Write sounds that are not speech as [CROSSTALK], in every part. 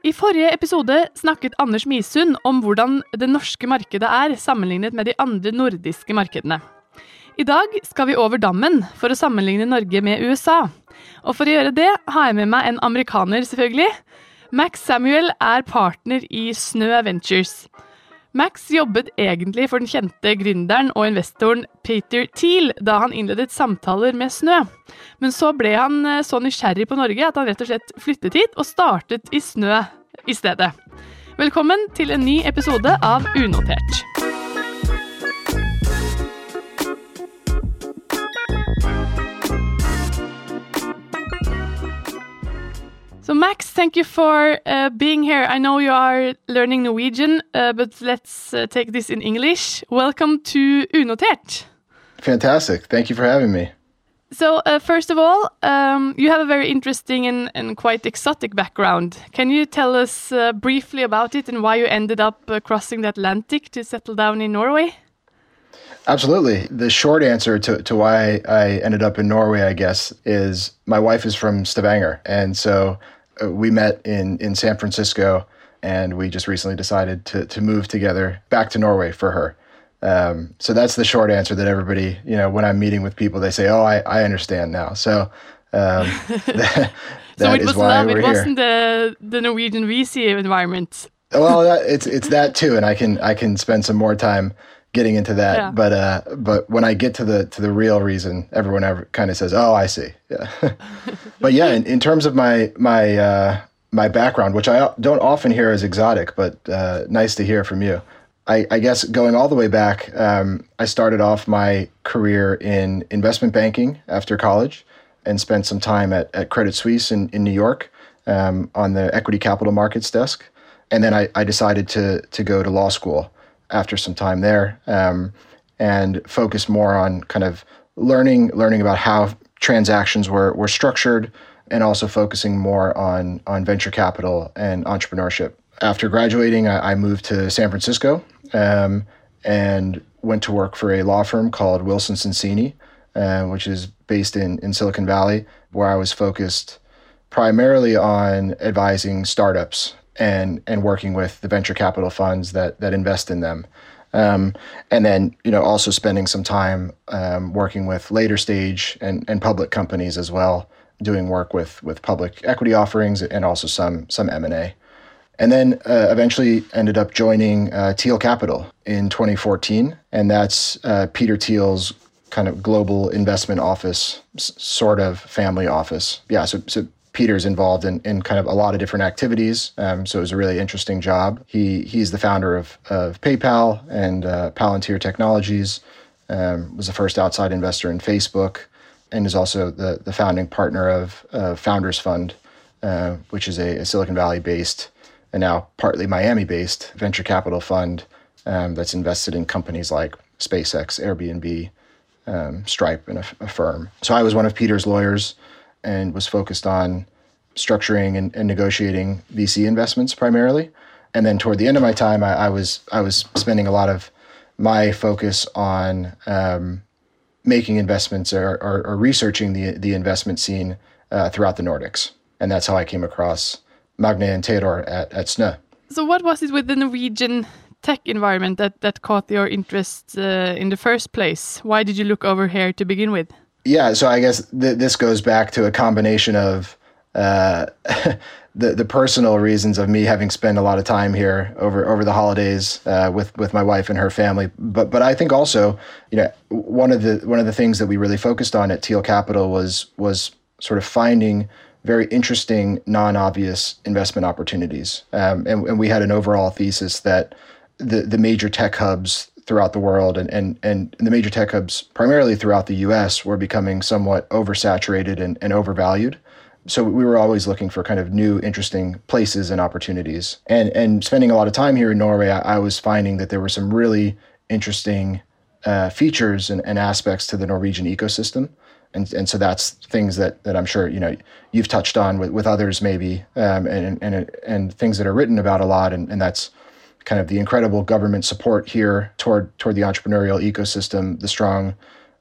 I forrige episode snakket Anders Misund om hvordan det norske markedet er sammenlignet med de andre nordiske markedene. I dag skal vi over dammen for å sammenligne Norge med USA. Og for å gjøre det har jeg med meg en amerikaner, selvfølgelig. Max Samuel er partner i Snø Ventures. Max jobbet egentlig for den kjente gründeren og investoren Peter Thiel da han innledet samtaler med Snø. Men så ble han eh, så nysgjerrig på Norge at han rett og slett flyttet hit og startet i Snø i stedet. Velkommen til en ny episode av Unotert. So, Max, thank you for uh, being here. I know you are learning Norwegian, uh, but let's uh, take this in English. Welcome to Unotert. Fantastic. Thank you for having me. So, uh, first of all, um, you have a very interesting and, and, quite exotic background. Can you tell us uh, briefly about it and why you ended up uh, crossing the Atlantic to settle down in Norway? Absolutely. The short answer to, to why I ended up in Norway, I guess, is my wife is from Stavanger. And so we met in in San Francisco, and we just recently decided to to move together back to Norway for her. Um, so that's the short answer that everybody, you know, when I'm meeting with people, they say, "Oh, I, I understand now." So um, [LAUGHS] [LAUGHS] that, so it was love. It wasn't the the Norwegian VC environment. well, that, it's it's that too, and I can I can spend some more time getting into that. Yeah. But uh, but when I get to the to the real reason, everyone ever kind of says, "Oh, I see." Yeah. [LAUGHS] but yeah, in, in, terms of my my uh, my background, which I don't often hear as exotic, but uh, nice to hear from you. I, I, guess going all the way back, um, I started off my career in investment banking after college, and spent some time at, at Credit Suisse in, in New York um, on the equity capital markets desk, and then I, I decided to to go to law school after some time there um, and focus more on kind of learning learning about how transactions were, were structured and also focusing more on on venture capital and entrepreneurship. After graduating, I, I moved to San Francisco um, and went to work for a law firm called Wilson Sonsini, uh, which is based in, in Silicon Valley, where I was focused primarily on advising startups and and working with the venture capital funds that that invest in them. Um, and then you know also spending some time um, working with later stage and, and public companies as well, doing work with with public equity offerings and also some some M and A, and then uh, eventually ended up joining uh, Thiel Capital in 2014, and that's uh, Peter Thiel's kind of global investment office, s- sort of family office. Yeah, so so Peter's involved in, in kind of a lot of different activities. Um, so it was a really interesting job. He he's the founder of, of PayPal and uh, Palantir Technologies. Um, was the first outside investor in Facebook, and is also the the founding partner of uh, Founders Fund, uh, which is a, a, Silicon Valley based and now partly Miami based venture capital fund um, that's invested in companies like SpaceX, Airbnb, um, Stripe, and Affirm. So I was one of Peter's lawyers and was focused on structuring and, and, negotiating VC investments primarily. And then toward the end of my time, I, I was I was spending a lot of my focus on um, making investments or, or, or, researching the the investment scene uh, throughout the Nordics, and that's how I came across Magne and Theodor at at. So, what was it with the Norwegian tech environment that that caught your interest uh, in the first place? Why did you look over here to begin with? Yeah, so I guess th- this goes back to a combination of uh, [LAUGHS] the the personal reasons of me having spent a lot of time here over over the holidays uh, with with my wife and her family, but but I think also you know one of the one of the things that we really focused on at Thiel Capital was was sort of finding very interesting non-obvious investment opportunities, um, and, and we had an overall thesis that the the major tech hubs throughout the world and, and, and the major tech hubs, primarily throughout the US, were becoming somewhat oversaturated and, and overvalued. So we were always looking for kind of new, interesting places and opportunities. And, and spending a lot of time here in Norway, I, I was finding that there were some really interesting uh, features and, and aspects to the Norwegian ecosystem. And, and so that's things that, that I'm sure you know you've touched on with, with others maybe um, and, and and things that are written about a lot and, and that's kind of the incredible government support here toward toward the entrepreneurial ecosystem, the strong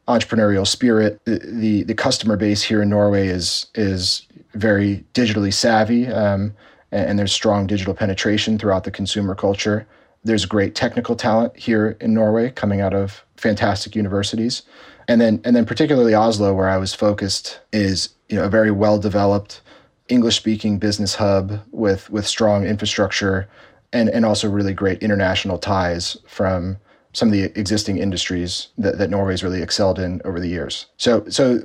entrepreneurial spirit. The the, the customer base here in Norway is is very digitally savvy. Um, and, and there's strong digital penetration throughout the consumer culture. There's great technical talent here in Norway coming out of fantastic universities. And then and then particularly Oslo where I was focused is you know a very well developed English speaking business hub with with strong infrastructure and and also really great international ties from some of the existing industries that, that Norway's really excelled in over the years. So so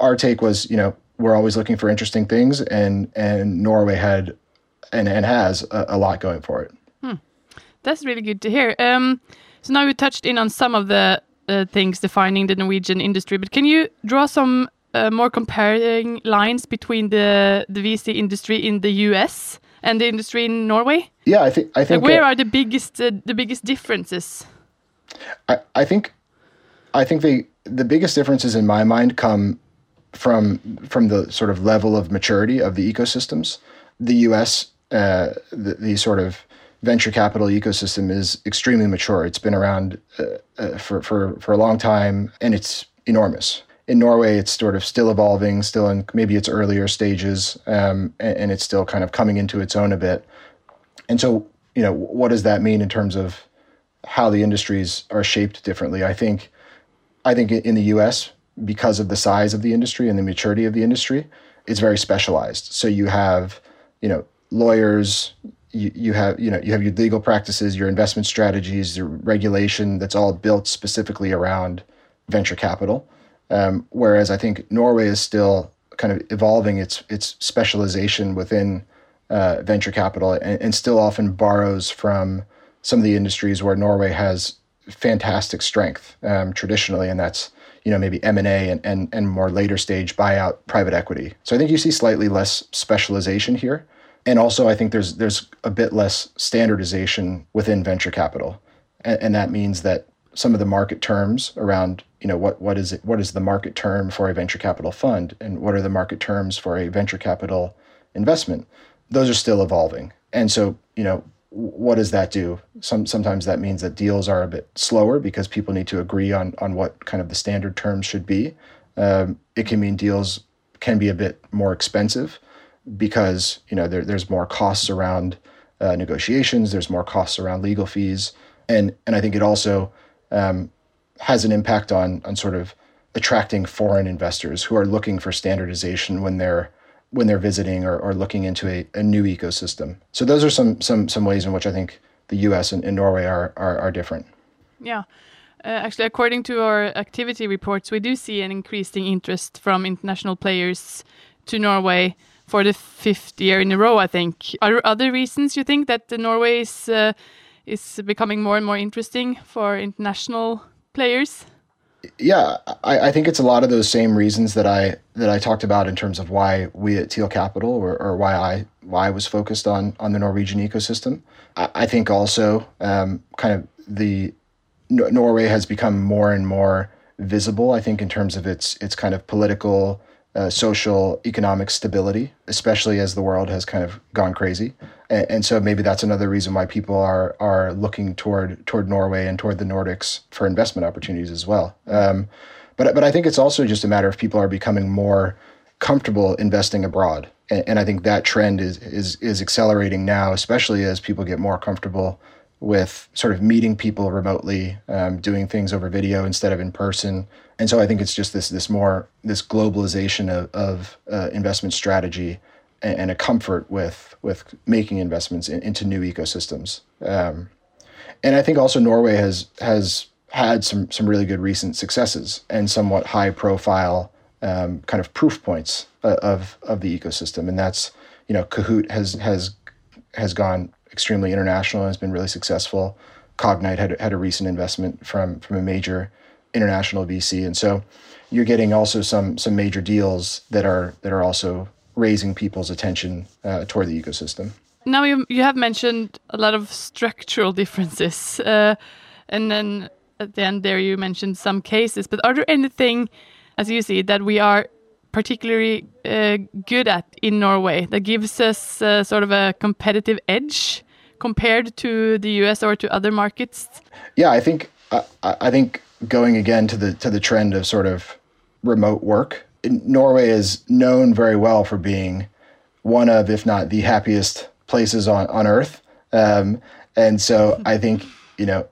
our take was, you know, we're always looking for interesting things and and Norway had and, and has a, a lot going for it. Hmm. That's really good to hear. Um, so now we touched in on some of the uh, things defining the Norwegian industry, but can you draw some uh, more comparing lines between the the VC industry in the US and the industry in Norway? Yeah, I think I think like where uh, are the biggest uh, the biggest differences? I, I think I think the the biggest differences in my mind come from from the sort of level of maturity of the ecosystems. The U.S. Uh, the, the sort of venture capital ecosystem is extremely mature. It's been around uh, uh, for, for, for a long time and it's enormous. In Norway, it's sort of still evolving, still in maybe its earlier stages, um, and, and, it's still kind of coming into its own a bit. And so, you know, what does that mean in terms of how the industries are shaped differently? I think, I think in the U.S., because of the size of the industry and the maturity of the industry, it's very specialized. So you have, you know, lawyers, you, you have you know you have your legal practices, your investment strategies, your regulation that's all built specifically around venture capital. Um, whereas I think Norway is still kind of evolving its its specialization within uh, venture capital and, and, still often borrows from some of the industries where Norway has fantastic strength um, traditionally, and that's you know maybe M and A and and more later stage buyout private equity. So I think you see slightly less specialization here and also I think there's there's a bit less standardization within venture capital, and, and, that means that some of the market terms around you know what what is it what is the market term for a venture capital fund and what are the market terms for a venture capital investment, those are still evolving, and so you know what does that do? Some sometimes that means that deals are a bit slower because people need to agree on on what kind of the standard terms should be. Um, it can mean deals can be a bit more expensive because you know there, there's more costs around uh, negotiations, there's more costs around legal fees, and and I think it also um, has an impact on on sort of attracting foreign investors who are looking for standardization when they're when they're visiting or, or looking into a, a new ecosystem. So those are some some some ways in which I think the U.S. and, and Norway are, are, are different. Yeah. Uh, actually, according to our activity reports, we do see an increasing interest from international players to Norway for the fifth year in a row. I think. Are there other reasons you think that Norway is uh, is becoming more and more interesting for international players? Yeah, I, I, think it's a lot of those same reasons that I that I talked about in terms of why we at Thiel Capital or, or why I why I was focused on on the Norwegian ecosystem. I, I think also um, kind of the Norway has become more and more visible. I think in terms of its its kind of political uh, social economic stability, especially as the world has kind of gone crazy. And, and, so maybe that's another reason why people are are looking toward toward Norway and toward the Nordics for investment opportunities as well. Um, but but I think it's also just a matter of people are becoming more comfortable investing abroad, and, and I think that trend is is is accelerating now, especially as people get more comfortable with sort of meeting people remotely, um, doing things over video instead of in person. And so I think it's just this this more this globalization of, of uh, investment strategy and, a comfort with with making investments in, into new ecosystems. Um, and I think also Norway has has had some some really good recent successes and somewhat high profile um, kind of proof points uh, of of the ecosystem. And that's you know Kahoot has has has gone extremely international and has been really successful. Cognite had, had a recent investment from from a major international VC, and so you're getting also some some major deals that are that are also raising people's attention uh, toward the ecosystem. Now you you have mentioned a lot of structural [LAUGHS] differences, uh, and then at the end there you mentioned some cases. But are there anything, as you see, that we are particularly uh, good at in Norway that gives us uh, sort of a competitive edge compared to the US or to other markets? Yeah, I think I, I think going again to the to the trend of sort of remote work, Norway is known very well for being one of, if not the happiest places on, on earth. Um, and so [LAUGHS] I think, you know,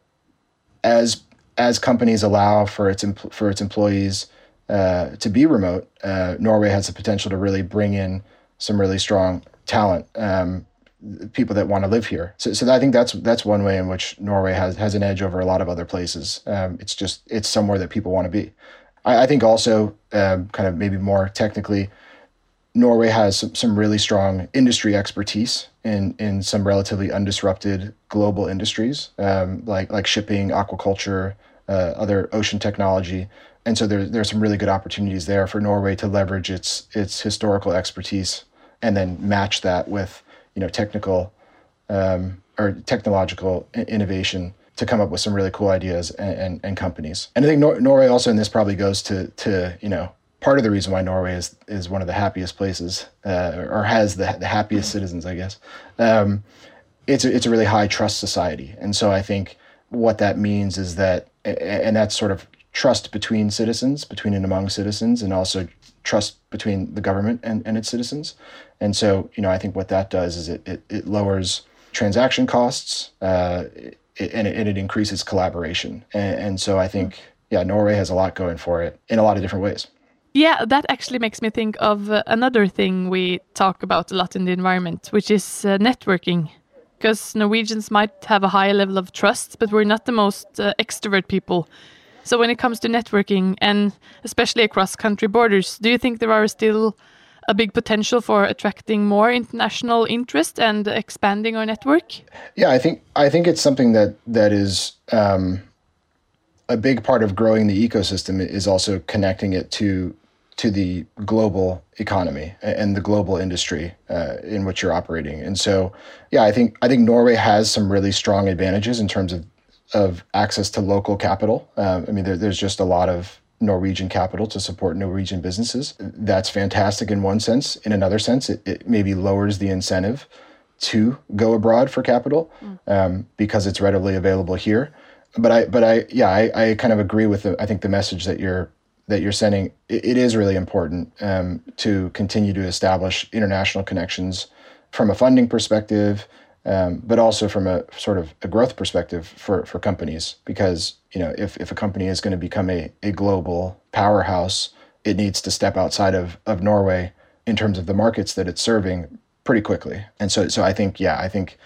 as as companies allow for its for its employees uh, to be remote, uh, Norway has the potential to really bring in some really strong talent, um, people that want to live here. So, so I think that's that's one way in which Norway has has an edge over a lot of other places. Um, it's just it's somewhere that people want to be. I, I think also um, kind of maybe more technically, Norway has some, some really strong industry expertise in in some relatively undisrupted global industries um, like like shipping, aquaculture, uh, other ocean technology, and so there there's some really good opportunities there for Norway to leverage its its historical expertise and then match that with you know technical um, or technological innovation to come up with some really cool ideas and, and, and companies. And I think Nor- Norway also in this probably goes to to you know part of the reason why Norway is is one of the happiest places, uh, or has the the happiest citizens, I guess. Um, it's a, it's a really high trust society, and so I think what that means is that, and that's sort of trust between citizens, between and among citizens, and also trust between the government and, and its citizens. And so, you know, I think what that does is it it, it lowers transaction costs, uh, it, and, it, and it increases collaboration. And, and so, I think, yeah, Norway has a lot going for it in a lot of different ways. Yeah, that actually makes me think of uh, another thing we talk about a lot in the environment, which is uh, networking. Because Norwegians might have a high level of trust, but we're not the most uh, extrovert people. So, when it comes to networking, and especially across country borders, do you think there are still a big potential for attracting more international interest and expanding our network? Yeah, I think I think it's something that that is um, a big part of growing the ecosystem is also connecting it to to the global economy and the global industry uh, in which you're operating. And so, yeah, I think I think Norway has some really strong advantages in terms of of access to local capital. Um, I mean, there, there's just a lot of Norwegian capital to support Norwegian businesses. That's fantastic in one sense. In another sense, it, it maybe lowers the incentive to go abroad for capital mm. um, because it's readily available here. But I, but I, yeah, I, I kind of agree with the, I think the message that you're that you're sending, it, it is really important um, to continue to establish international connections from a funding perspective, um, but also from a sort of a growth perspective for, for companies. Because you know, if, if a company is going to become a, a global powerhouse, it needs to step outside of, of Norway in terms of the markets that it's serving pretty quickly. And so, so I think, yeah, I think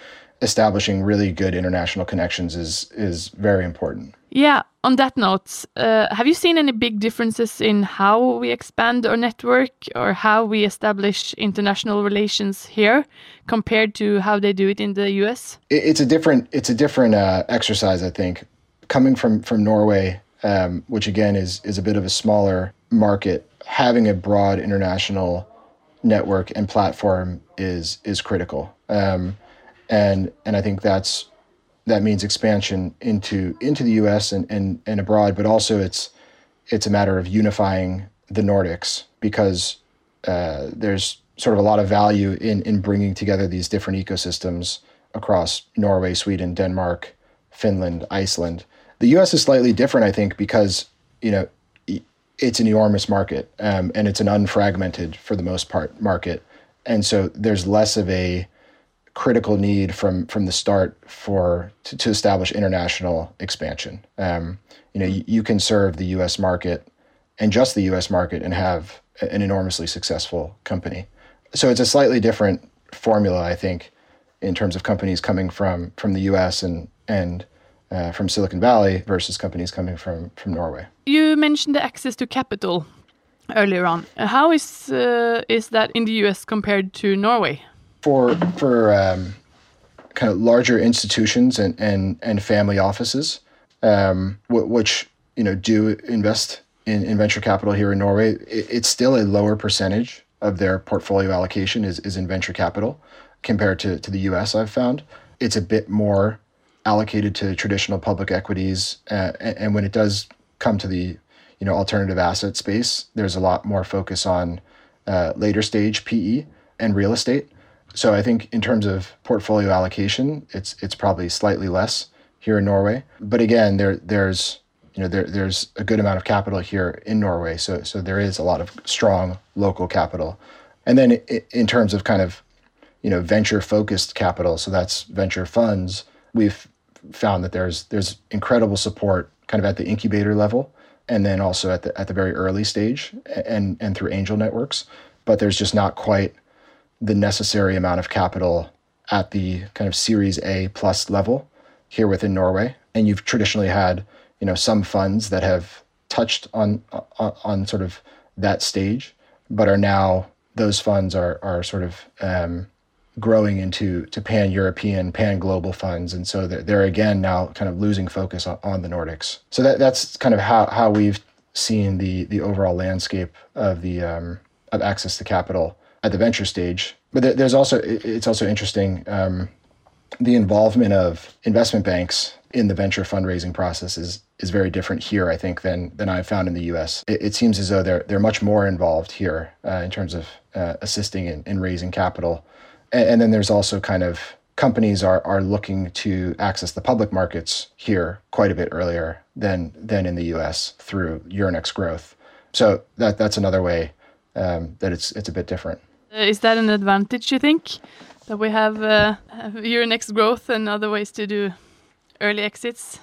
establishing really good international connections is is very important. Yeah. On that note, uh, have you seen any big differences in how we expand our network or how we establish international relations here compared to how they do it in the U.S.? It's a different it's a different uh, exercise, I think. Coming from from Norway, um, which again is is a bit of a smaller market, having a broad international network and platform is is critical. Um, and and I think that's that means expansion into into the U.S. and and, and abroad, but also it's it's a matter of unifying the Nordics because uh, there's sort of a lot of value in in bringing together these different ecosystems across Norway, Sweden, Denmark, Finland, Iceland. The U.S. is slightly different, I think, because you know it's an enormous market um, and it's an unfragmented, for the most part, market, and so there's less of a critical need from from the start for to, to establish international expansion. Um, you know, you, you, can serve the U.S. market and just the U.S. market and have an enormously successful company. So it's a slightly different formula, I think, in terms of companies coming from from the U.S. and and uh, from Silicon Valley versus companies coming from from Norway. You mentioned the access to capital earlier on. How is uh, is that in the U.S. compared to Norway? For for um, kind of larger institutions and and, and family offices, um, which you know do invest in, in venture capital here in Norway, it, it's still a lower percentage of their portfolio allocation is, is in venture capital compared to, to the US, I've found. It's a bit more allocated to traditional public equities. Uh, and, and, when it does come to the you know alternative asset space, there's a lot more focus on uh, later stage PE and real estate. So I think in terms of portfolio allocation, it's it's probably slightly less here in Norway. But again, there there's you know there there's a good amount of capital here in Norway. So so there is a lot of strong local capital. And then in terms of kind of, you know, venture focused capital, so that's venture funds, we've found that there's there's incredible support kind of at the incubator level and then also at the at the very early stage and and through angel networks, but there's just not quite the necessary amount of capital at the kind of series A plus level here within Norway. And you've traditionally had, you know, some funds that have touched on on, on sort of that stage, but are now those funds are are sort of um, growing into to pan European, pan global funds, and so they're, they're, again now kind of losing focus on, on, the Nordics. So that that's kind of how how we've seen the the overall landscape of the um, of access to capital at the venture stage. But there's also it's also interesting um, the involvement of investment banks in the venture fundraising process is is very different here, I think, than than I've found in the U.S. It, it seems as though they're they're much more involved here uh, in terms of uh, assisting in, in raising capital, and, and, then there's also kind of companies are are looking to access the public markets here quite a bit earlier than than in the U.S. through Euronext growth. So that that's another way um, that it's it's a bit different. Uh, is that an advantage? You think that we have uh, [LAUGHS] Euronext growth and other ways to do early exits?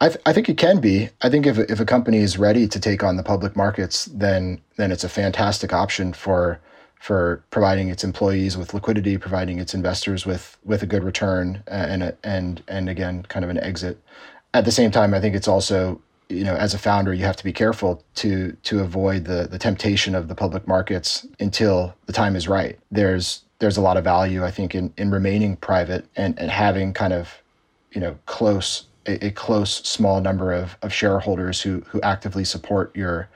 I, th- I think it can be. I think if if a company is ready to take on the public markets, then then it's a fantastic option for for providing its employees with liquidity, providing its investors with with a good return, and a, and and again, kind of an exit. At the same time, I think it's also you know as a founder you have to be careful to to avoid the the temptation of the public markets until the time is right. There's there's a lot of value I think in in remaining private and and having kind of you know close a, a close small number of, of shareholders who who actively support your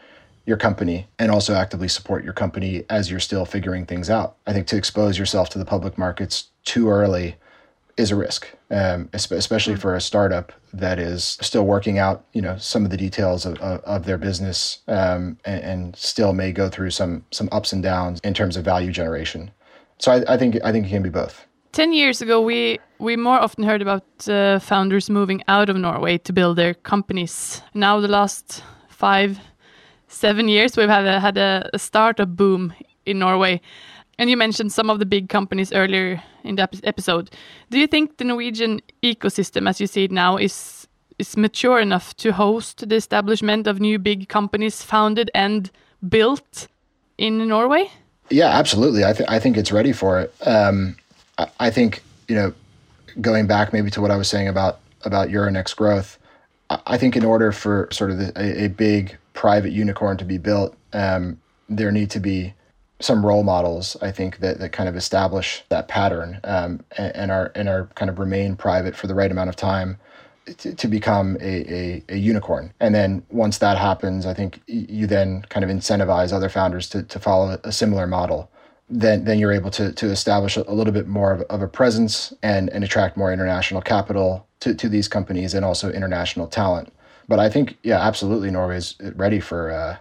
your company and also actively support your company as you're still figuring things out. I think to expose yourself to the public markets too early is a risk, um, especially for a startup that is still working out, you know, some of the details of, of, of their business um, and, and, still may go through some some ups and downs in terms of value generation. So I, I think I think it can be both. 10 years ago, we, we more often heard about uh, founders moving out of Norway to build their companies. Now, the last five, seven years, we've had a, had a startup boom in Norway. And you mentioned some of the big companies earlier in the episode. Do you think the Norwegian ecosystem, as you see it now, is is mature enough to host the establishment of new big companies founded and built in Norway? Yeah, absolutely. I, th- I think it's ready for it. Um, I think you know, going back maybe to what I was saying about about Euronext growth, I think in order for sort of the, a, a, big private unicorn to be built, um, there need to be some role models. I think that, that kind of establish that pattern um, and, and, are and are kind of remain private for the right amount of time to, to become a, a, a, unicorn. And then once that happens, I think you then kind of incentivize other founders to, to follow a similar model then then you're able to to establish a, little bit more of, of, a presence and and attract more international capital to, to these companies and also international talent. But I think yeah, absolutely, Norway is ready for uh,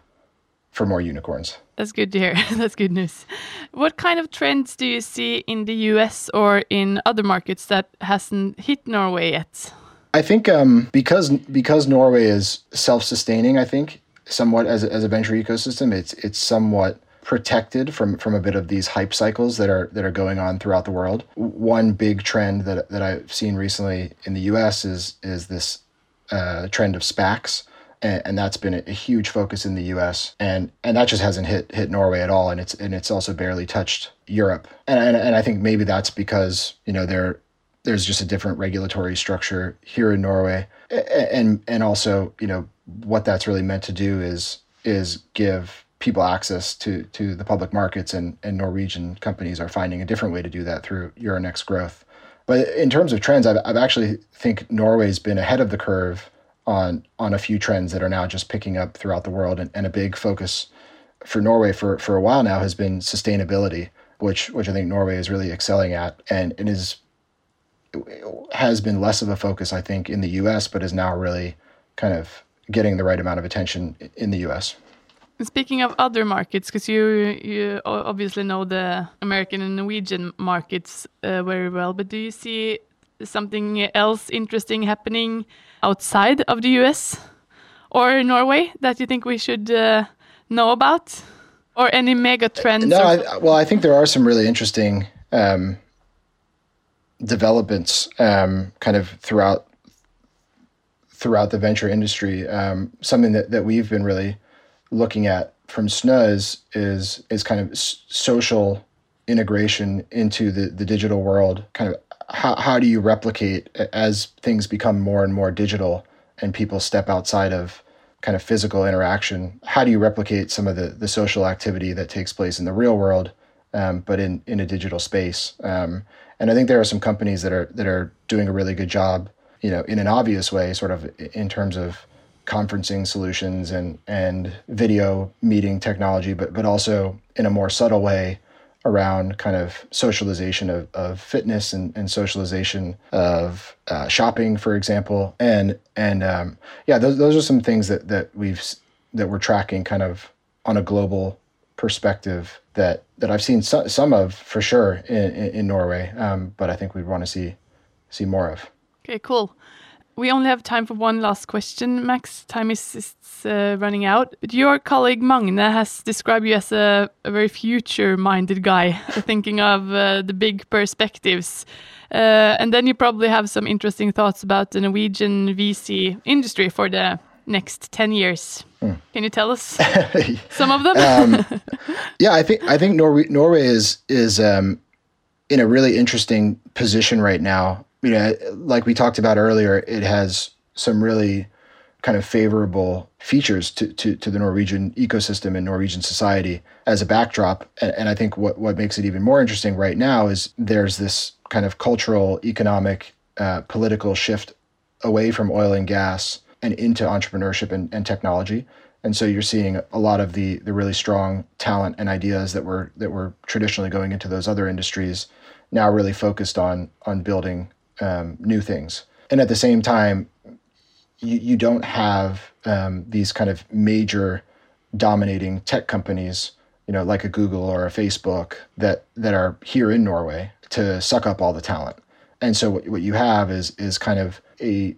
for more unicorns. That's good to hear. [LAUGHS] That's good news. What kind of trends do you see in the U.S. or in other markets that hasn't hit Norway yet? I think um, because because Norway is self sustaining. I think somewhat as a, as a venture ecosystem, it's it's somewhat protected from from a bit of these hype cycles that are that are going on throughout the world. One big trend that that I've seen recently in the U.S. is is this uh, trend of SPACs. And, and that's been a, huge focus in the U.S. and and that just hasn't hit hit Norway at all, and it's and it's also barely touched Europe. And and, and I think maybe that's because you know there there's just a different regulatory structure here in Norway, and and also you know what that's really meant to do is is give people access to to the public markets, and and Norwegian companies are finding a different way to do that through Euronext growth. But in terms of trends, I've, I've actually think Norway's been ahead of the curve on on a few trends that are now just picking up throughout the world, and, and a big focus for Norway for for a while now has been sustainability, which which I think Norway is really excelling at, and it is has been less of a focus, I think, in the U.S., but is now really kind of getting the right amount of attention in the U.S. Speaking of other markets, because you you obviously know the American and Norwegian markets uh, very well, but do you see something else interesting happening outside of the US or Norway that you think we should uh, know about? or any mega trends? No, I, well, I think there are some really interesting um, developments um, kind of throughout throughout the venture industry. Um, something that, that we've been really looking at from Snø is is kind of social integration into the, the digital world. Kind of how, how do you replicate as things become more and more digital and people step outside of kind of physical interaction? How do you replicate some of the, the social activity that takes place in the real world, um, but in, in a digital space? Um, and I think there are some companies that are that are doing a really good job you know, in an obvious way, sort of in terms of conferencing solutions and and video meeting technology, but but also in a more subtle way around kind of socialization of, of fitness and, and socialization of uh, shopping, for example, and and um, yeah, those those are some things that that we've that we're tracking kind of on a global perspective that that I've seen so, some of for sure in, in, in Norway, um, but I think we'd want to see see more of. Okay, cool. We only have time for one last question, Max. Time is, is uh, running out. But your colleague Magne has described you as a, a very future minded guy, [LAUGHS] thinking of uh, the big perspectives. Uh, and then you probably have some interesting thoughts about the Norwegian VC industry for the next 10 years. Mm. Can you tell us [LAUGHS] some of them? um, [LAUGHS] yeah, I think I think Norway, Norway is is um, in a really interesting position right now you know, like we talked about earlier, it has some really kind of favorable features to, to, to the Norwegian ecosystem and Norwegian society as a backdrop. And, and I think what, what makes it even more interesting right now is there's this kind of cultural, economic, uh, political shift away from oil and gas and into entrepreneurship and, and technology. And so you're seeing a lot of the the really strong talent and ideas that were that were traditionally going into those other industries now really focused on on building um, new things. And at the same time, you, you don't have um, these kind of major dominating tech companies, you know, like a Google or a Facebook that that are here in Norway to suck up all the talent. And so what, what you have is is kind of a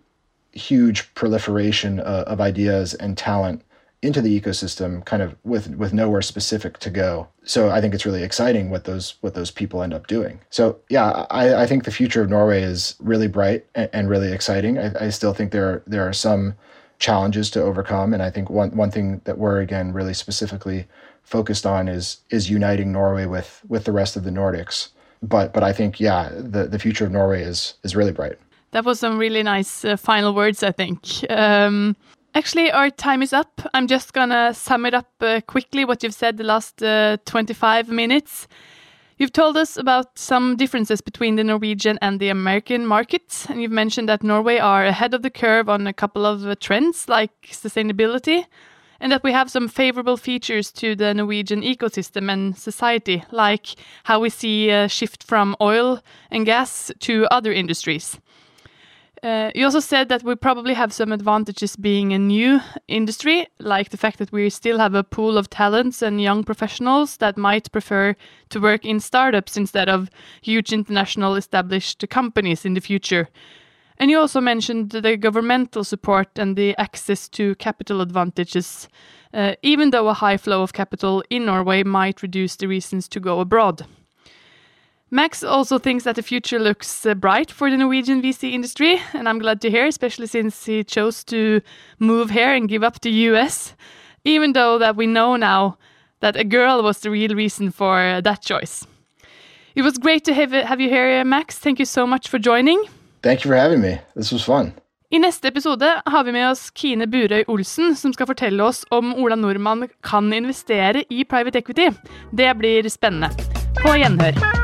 huge proliferation of, of ideas and talent into the ecosystem kind of with with nowhere specific to go. So i think it's really exciting what those what those people end up doing. So yeah i, I think the future of norway is really bright and, and really exciting. I, I, still think there are there are some challenges to overcome. And i think one one thing that we're again really specifically focused on is is uniting norway with with the rest of the nordics. But but i think yeah the the future of norway is is really bright. That was some really nice uh, final words i think. Um, Actually, our time is up. I'm just gonna sum it up uh, quickly what you've said the last uh, 25 minutes. You've told us about some differences between the Norwegian and the American markets, and you've mentioned that Norway are ahead of the curve on a couple of uh, trends like sustainability, and that we have some favorable features to the Norwegian ecosystem and society, like how we see a shift from oil and gas to other industries. Uh, you also said that we probably have some advantages being a new industry, like the fact that we still have a pool of talents and young professionals that might prefer to work in startups instead of huge international established companies in the future. And you also mentioned the governmental support and the access to capital advantages, uh, even though a high flow of capital in Norway might reduce the reasons to go abroad. Max also thinks that the future looks uh, bright for the Norwegian VC industry, and I'm glad to hear, especially since he chose to move here and give up the US, even though that we know now that a girl was the real reason for uh, that choice. It was great to have, have you here, Max. Thank you so much for joining. Thank you for having me. This was fun. I neste episode har vi med oss Kine Burøy Olsen, som skal fortelle oss om Ola Nordmann kan investere i private equity. Det blir spennende. På gjenhør.